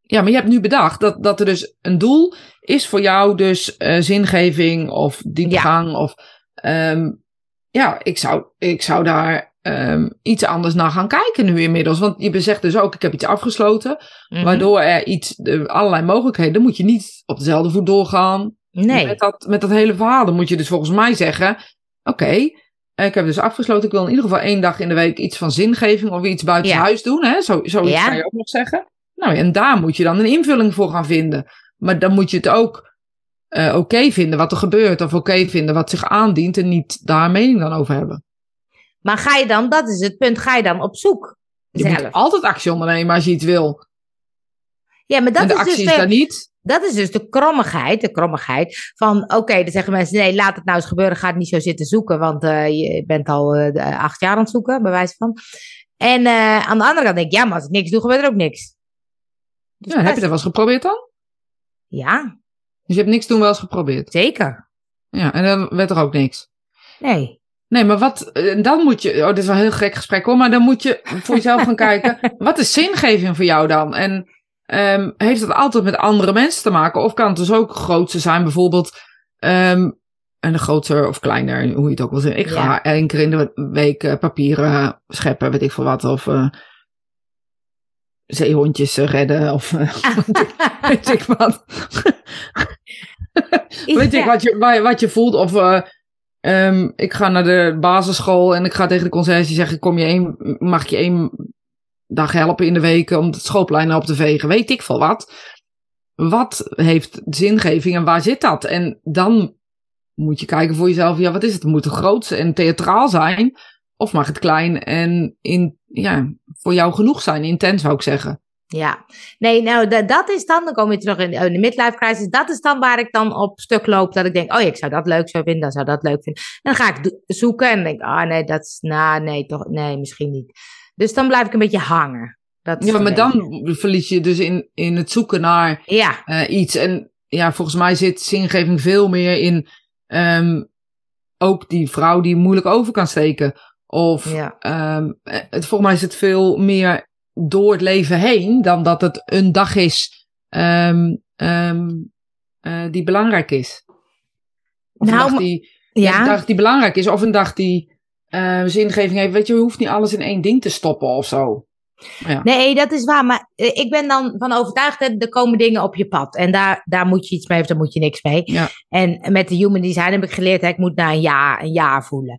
Ja, maar je hebt nu bedacht dat, dat er dus een doel is voor jou, dus eh, zingeving of diepgang. Of, ehm, ja, ik zou, ik zou daar ehm, iets anders naar gaan kijken nu inmiddels. Want je zegt dus ook, ik heb iets afgesloten. Mhm. Waardoor er iets, eh, allerlei mogelijkheden, dan moet je niet op dezelfde voet doorgaan. Nee. Met, dat, met dat hele verhaal. Dan moet je dus volgens mij zeggen, oké, eh, ik heb dus afgesloten. Ik wil in ieder geval één dag in de week iets van zingeving of iets buiten Ja. huis doen. Hè? Zo, zoiets Ja. kan je ook nog zeggen. Nou, en daar moet je dan een invulling voor gaan vinden. Maar dan moet je het ook eh, oké vinden wat er gebeurt. Of oké vinden wat zich aandient. En niet daar een mening dan over hebben. Maar ga je dan, dat is het punt, ga je dan op zoek? Je zelf? moet altijd actie ondernemen als je iets wil. Ja, maar dat en de is, actie dus is daar niet. Dat is dus de krommigheid, de krommigheid van, oké, dan zeggen mensen, nee, laat het nou eens gebeuren, ga het niet zo zitten zoeken, want eh, je bent al eh, de- acht jaar aan het zoeken, bij wijze van. En eh, aan de andere kant denk ik, ja, maar als ik niks doe, gebeurt er ook niks. Dus Ja, heb je dat wel eens geprobeerd dan? Ja, Dus je hebt niks doen wel eens geprobeerd. zeker. Ja, en dan werd er ook niks. Nee. Nee, maar wat, eh, dan moet je, oh, dit is wel een heel gek gesprek hoor, maar dan moet je voor jezelf gaan kijken, wat is zingeving voor jou dan? En ehm, heeft het altijd met andere mensen te maken? Of kan het dus ook grootste zijn, bijvoorbeeld, ehm, en de groter of kleiner, hoe je het ook wil zeggen. Ik ga Ja. één keer in de week eh, papieren scheppen, weet ik veel wat, of eh, zeehondjes eh, redden, of eh, weet ik wat. Weet ik wat je, wat je voelt? Of eh, ehm, ik ga naar de basisschool en ik ga tegen de conciërge zeggen: kom je één, mag je één dag helpen in de week om het schoolplein op te vegen? Weet ik veel wat. Wat heeft zingeving en waar zit dat? En dan moet je kijken voor jezelf: ja, wat is het? Moet het groot en theatraal zijn? Of mag het klein en in, ja, voor jou genoeg zijn? Intens zou ik zeggen. Ja, nee, nou, da- dat is dan, dan kom je terug in, in de midlife crisis, dat is dan waar ik dan op stuk loop, dat ik denk, oh ja, ik zou dat leuk zo vinden, dan zou dat leuk vinden. En dan ga ik zoeken en denk ah nee, dat is, nou, nee, toch, nee, misschien niet. Dus dan blijf ik een beetje hangen. Dat Ja, maar dan verlies je dus in, in het zoeken naar Ja, eh, iets. En ja, volgens mij zit zingeving veel meer in ehm, ook die vrouw die moeilijk over kan steken. Of ja, ehm, eh, het, volgens mij is het veel meer door het leven heen dan dat het een dag is ehm, eh, die belangrijk is. Of Nou, een dag maar- die, ja, een dag die belangrijk is, of een dag die eh, zingeving heeft. Weet je, je hoeft niet alles in één ding te stoppen of zo. Ja. nee, dat is waar, maar eh, ik ben dan van overtuigd, hè, er komen dingen op je pad en daar, daar moet je iets mee of daar moet je niks mee. Ja. En met de human design heb ik geleerd, hè, ik moet naar een ja, een ja voelen.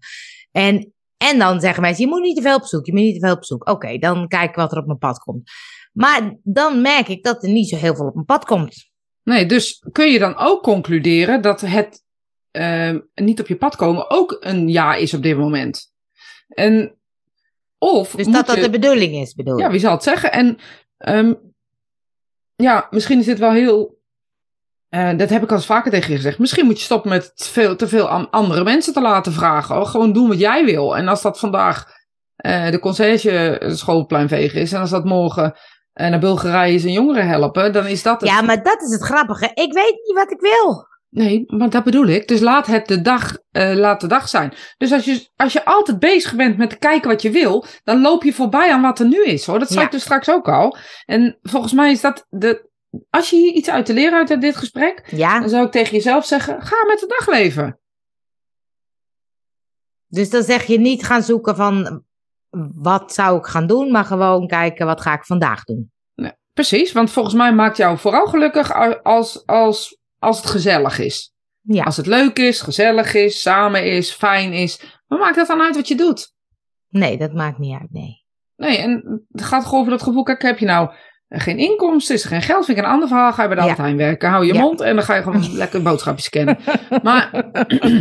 En, en dan zeggen mensen, je moet niet te veel op zoek, je moet niet te veel op zoek. Oké, dan kijk ik wat er op mijn pad komt. Maar dan merk ik dat er niet zo heel veel op mijn pad komt. Nee, dus kun je dan ook concluderen dat het ehm, niet op je pad komen ook een ja is op dit moment. En of Dus dat dat je, de bedoeling is, bedoel ja, wie zal het zeggen? En ehm, ja, misschien is dit wel heel. eh, dat heb ik al eens vaker tegen je gezegd. Misschien moet je stoppen met te veel, te veel aan andere mensen te laten vragen. Of gewoon doen wat jij wil. En als dat vandaag eh, de conciërge schoolplein vegen is. En als dat morgen eh, naar Bulgarije zijn jongeren helpen. Dan is dat het. Ja, maar dat is het grappige. Ik weet niet wat ik wil. Nee, maar dat bedoel ik. Dus laat het de dag, eh, laat de dag zijn. Dus als je, als je altijd bezig bent met kijken wat je wil, dan loop je voorbij aan wat er nu is hoor. Dat zei Ja. ik dus straks ook al. En volgens mij is dat de. Als je hier iets uit te leren uit dit gesprek, Ja, dan zou ik tegen jezelf zeggen: ga met de dag leven. dus dan zeg je niet gaan zoeken van wat zou ik gaan doen, maar gewoon kijken wat ga ik vandaag doen. Precies, want volgens mij maakt jou vooral gelukkig als, als, als het gezellig is. Ja, Als het leuk is, gezellig is, samen is, fijn is. Maar maakt dat dan uit wat je doet? nee, dat maakt niet uit, nee. Nee, en het gaat gewoon over dat gevoel. Kijk, heb je nou geen inkomsten, is er geen geld, vind ik een ander verhaal. Ga je bij de Ja. Werken, hou je Ja. mond en dan ga je gewoon lekker boodschapjes scannen. Maar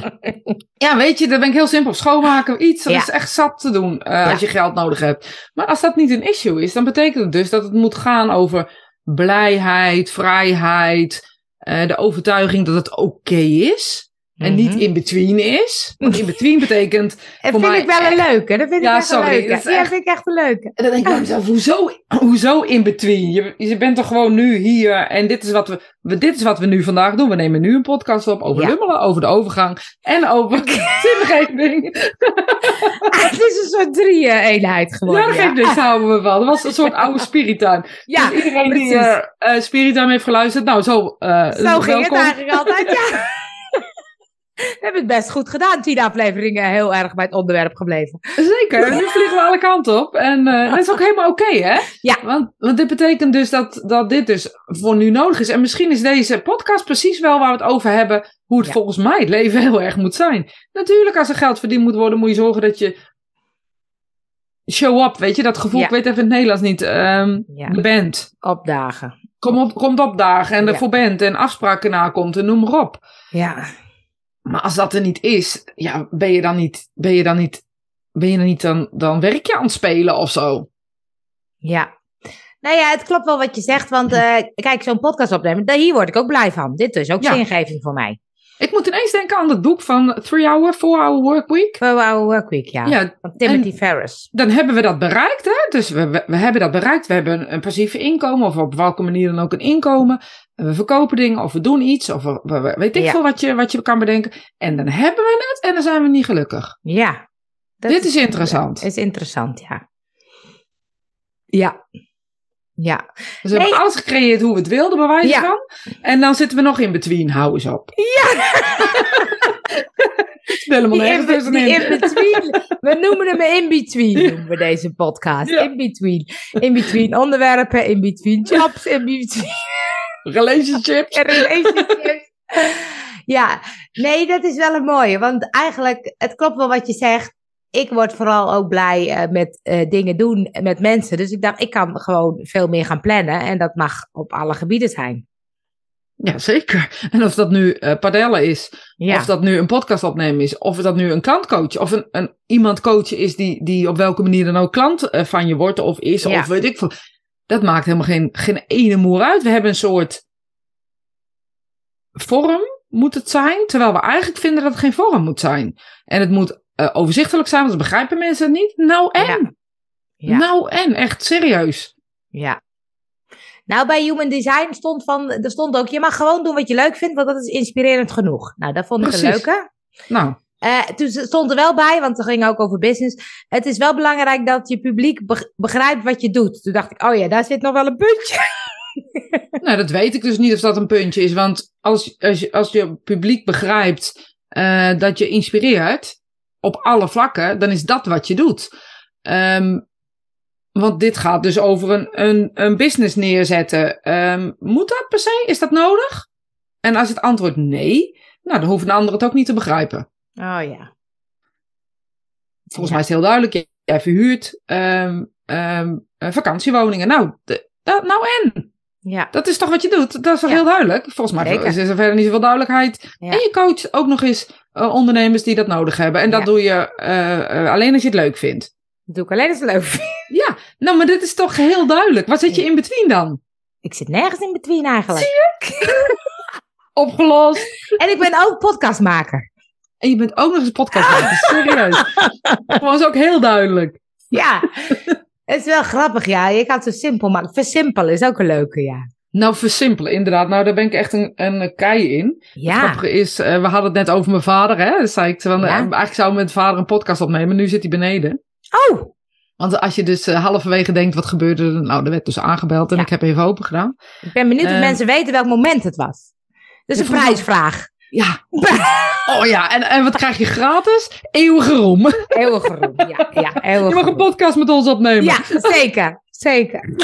ja, weet je, dat ben ik heel simpel. Schoonmaken, iets, dat Ja. is echt zat te doen eh, als je geld nodig hebt. Maar als dat niet een issue is, dan betekent het dus dat het moet gaan over blijheid, vrijheid, de overtuiging dat het oké is. En niet Mhm. in between is. Want in between betekent Dat voor vind ik wel een leuke. Dat vind Ja, ik echt sorry, een leuke. dat is Ja, echt- vind ik echt een leuke. En dan denk ik bij mezelf, hoezo, hoezo in between? Je, je bent toch gewoon nu hier en dit is, wat we, we, dit is wat we nu vandaag doen. We nemen nu een podcast op over Ja. lummelen, over de overgang en over zingeving. Het is een soort drie-eenheid Ja, geworden. dat Ja, geeft niks, daar houden we wel. Dat was een soort oude spirituin. Ja, dus iedereen die eh, spirituin heeft geluisterd, nou zo, eh Zo ging het eigenlijk altijd, ja. We hebben het best goed gedaan. Tien afleveringen heel erg bij het onderwerp gebleven. Zeker, nu vliegen we alle kanten op. En eh, dat is ook helemaal oké, hè? Ja. Want, want dit betekent dus dat, dat dit dus voor nu nodig is. En misschien is deze podcast precies wel waar we het over hebben. Hoe het Ja. volgens mij het leven heel erg moet zijn. Natuurlijk, als er geld verdiend moet worden, moet je zorgen dat je. Show up, weet je, dat gevoel, Ja. ik weet even het Nederlands niet. ehm Ja. bent. Opdagen. Kom op, komt opdagen en Ja. ervoor bent en afspraken nakomt en noem maar op. Ja. Maar als dat er niet is, ja, ben je dan niet, ben je dan niet, ben je dan niet dan, dan werk je aan het spelen of zo? Ja. Nou ja, het klopt wel wat je zegt. Want eh, kijk, zo'n podcast opnemen, daar- hier word ik ook blij van. Dit is ook Ja. zingeving voor mij. Ik moet ineens denken aan het boek van Three Hour, Four Hour Work Week. Voor Our Workweek, ja. Ja, Van Timothy Ferris. dan hebben we dat bereikt, hè? Dus we, we, we hebben dat bereikt. We hebben een, een passief inkomen, of op welke manier dan ook een inkomen. En we verkopen dingen, of we doen iets, of we, we- we- weet ik Ja. veel wat je, wat je kan bedenken. En dan hebben we het en dan zijn we niet gelukkig. Ja. Dit is interessant. is interessant, ja. Ja. Ja. Dus we hebben alles gecreëerd hoe we het wilden, bij wijze Ja. van. En dan zitten we nog in between, hou eens op. Ja. Helemaal Die in, die in-between. We noemen hem in-between, noemen we deze podcast. Ja. In-between. In-between onderwerpen, in-between jobs, in-between Relationships. relationships. Ja, nee, dat is wel een mooie. Want eigenlijk, het klopt wel wat je zegt. Ik word vooral ook blij eh, met eh, dingen doen met mensen. Dus ik dacht, ik kan gewoon veel meer gaan plannen. En dat mag op alle gebieden zijn. Ja, zeker. En of dat nu eh padellen is, Ja, of dat nu een podcast opnemen is, of dat nu een klantcoach, of een, een, iemand coachen is die, die op welke manier dan ook klant van je wordt, of is, Ja. of weet ik veel. Dat maakt helemaal geen, geen ene moer uit. We hebben een soort vorm, moet het zijn, terwijl we eigenlijk vinden dat het geen vorm moet zijn. En het moet eh, overzichtelijk zijn, want dan begrijpen mensen het niet. Nou en? Ja. Ja. Nou en, echt serieus. ja. Nou, bij Human Design stond van, er stond ook, je mag gewoon doen wat je leuk vindt, want dat is inspirerend genoeg. Nou, dat vond ik een Precies. leuke. Nou, Eh, toen stond er wel bij, want het ging ook over business. Het is wel belangrijk dat je publiek beg- begrijpt wat je doet. Toen dacht ik, oh ja, daar zit nog wel een puntje. Nou, dat weet ik dus niet of dat een puntje is. Want als, als, je, als je publiek begrijpt eh, dat je inspireert op alle vlakken, dan is dat wat je doet. Ehm, want dit gaat dus over een, een, een business neerzetten. Ehm, moet dat per se? Is dat nodig? En als het antwoord nee, nou, dan hoeven de anderen het ook niet te begrijpen. Oh ja. Volgens Ja. mij is het heel duidelijk. Jij, jij verhuurt ehm, ehm, eh, vakantiewoningen. Nou, dat, nou en? Ja. Dat is toch wat je doet? Dat is toch Ja. heel duidelijk? Volgens mij is er verder niet zoveel duidelijkheid. Ja. En je coacht ook nog eens eh, ondernemers die dat nodig hebben. En dat Ja. doe je eh, eh, alleen als je het leuk vindt. Dat doe ik alleen als het leuk vind. Ja, nou, maar dit is toch heel duidelijk. Wat zit je in between dan? Ik zit nergens in between eigenlijk. Opgelost. En ik ben ook podcastmaker. En je bent ook nog eens podcastmaker. Serieus. Gewoon is ook heel duidelijk. Ja. Het is wel grappig, ja. Je kan het zo simpel maken. Versimpelen is ook een leuke, ja. Nou, versimpelen, inderdaad. Nou, daar ben ik echt een, een kei in. Het Ja. grappige is, eh, we hadden het net over mijn vader. Hè? Dus zei ik, van, Ja. eh, eigenlijk zou mijn vader een podcast opnemen. Nu zit hij beneden. Oh, Want als je dus eh, halverwege denkt, wat gebeurde er? Nou, er werd dus aangebeld en Ja. ik heb even open gedaan. ik ben benieuwd of Eh. mensen weten welk moment het was. Dat is een prijsvraag. Ja. Oh ja, en, en wat krijg je gratis? Eeuwige roem. Eeuwig geroem. Ja, ja, eeuwig Je mag een podcast met ons opnemen. Ja, zeker. Zeker.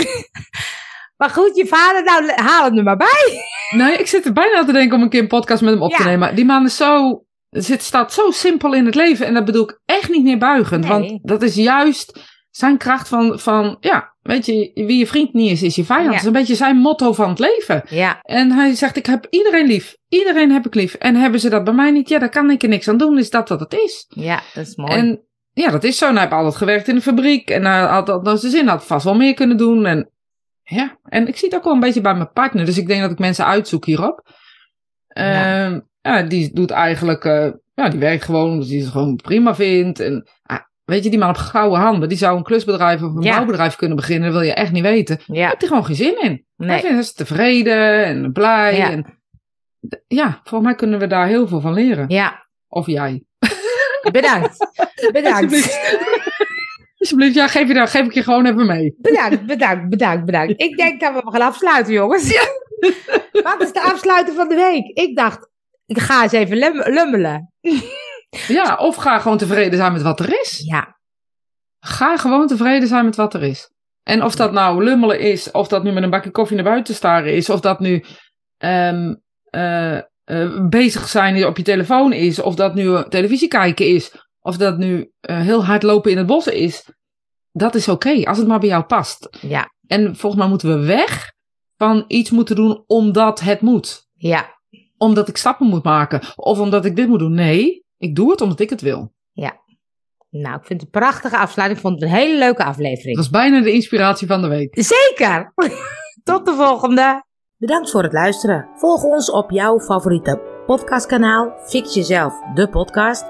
Maar goed, je vader, nou, haal hem er maar bij. Nee, ik zit er bijna aan te denken om een keer een podcast met hem op te nemen. Die man is zo, zit, staat zo simpel in het leven. En dat bedoel ik echt niet neerbuigend. Nee. Want dat is juist zijn kracht van, van, ja, weet je, wie je vriend niet is, is je vijand. Ja. Dat is een beetje zijn motto van het leven. Ja, En hij zegt, ik heb iedereen lief. Iedereen heb ik lief. En hebben ze dat bij mij niet? Ja, daar kan ik er niks aan doen. Is dat wat het is? ja, dat is mooi. En ja, dat is zo. En hij heeft altijd gewerkt in de fabriek. En hij had dat zijn zin. Had vast wel meer kunnen doen. En ja, en ik zie het ook wel een beetje bij mijn partner. Dus ik denk dat ik mensen uitzoek hierop. Ja. Ehm, ja, die doet eigenlijk, eh, ja, die werkt gewoon omdat hij het gewoon prima vindt. En ah, weet je, die man op gouden handen, die zou een klusbedrijf of een Ja. bouwbedrijf kunnen beginnen. Dat wil je echt niet weten. Daar ja, heeft hij gewoon geen zin in. Hij nee. vindt ze tevreden en blij. Ja. En, ja, volgens mij kunnen we daar heel veel van leren. Ja, Of jij. bedankt. Bedankt. Alsjeblieft. Ja, geef, je daar, geef ik je gewoon even mee. Bedankt, bedankt, bedankt, bedankt. Ik denk dat we gaan afsluiten, jongens. Wat is de afsluiter van de week? Ik dacht, ik ga eens even lum- lummelen. Ja, of ga gewoon tevreden zijn met wat er is. Ja, Ga gewoon tevreden zijn met wat er is. En of dat nou lummelen is, of dat nu met een bakje koffie naar buiten staren is, of dat nu ehm, eh, eh, bezig zijn op je telefoon is, of dat nu televisie kijken is, of dat nu eh, heel hard lopen in het bos is. Dat is oké, als het maar bij jou past. ja, En volgens mij moeten we weg van iets moeten doen omdat het moet. ja, Omdat ik stappen moet maken. Of omdat ik dit moet doen. Nee, ik doe het omdat ik het wil. Nou, ik vind het een prachtige afsluiting. Ik vond het een hele leuke aflevering. Dat is bijna de inspiratie van de week. Zeker! Tot de volgende! Bedankt voor het luisteren. Volg ons op jouw favoriete podcastkanaal. Fix jezelf, de podcast.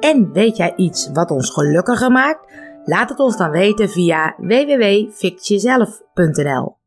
En weet jij iets wat ons gelukkiger maakt? Laat het ons dan weten via www.fixjezelf.nl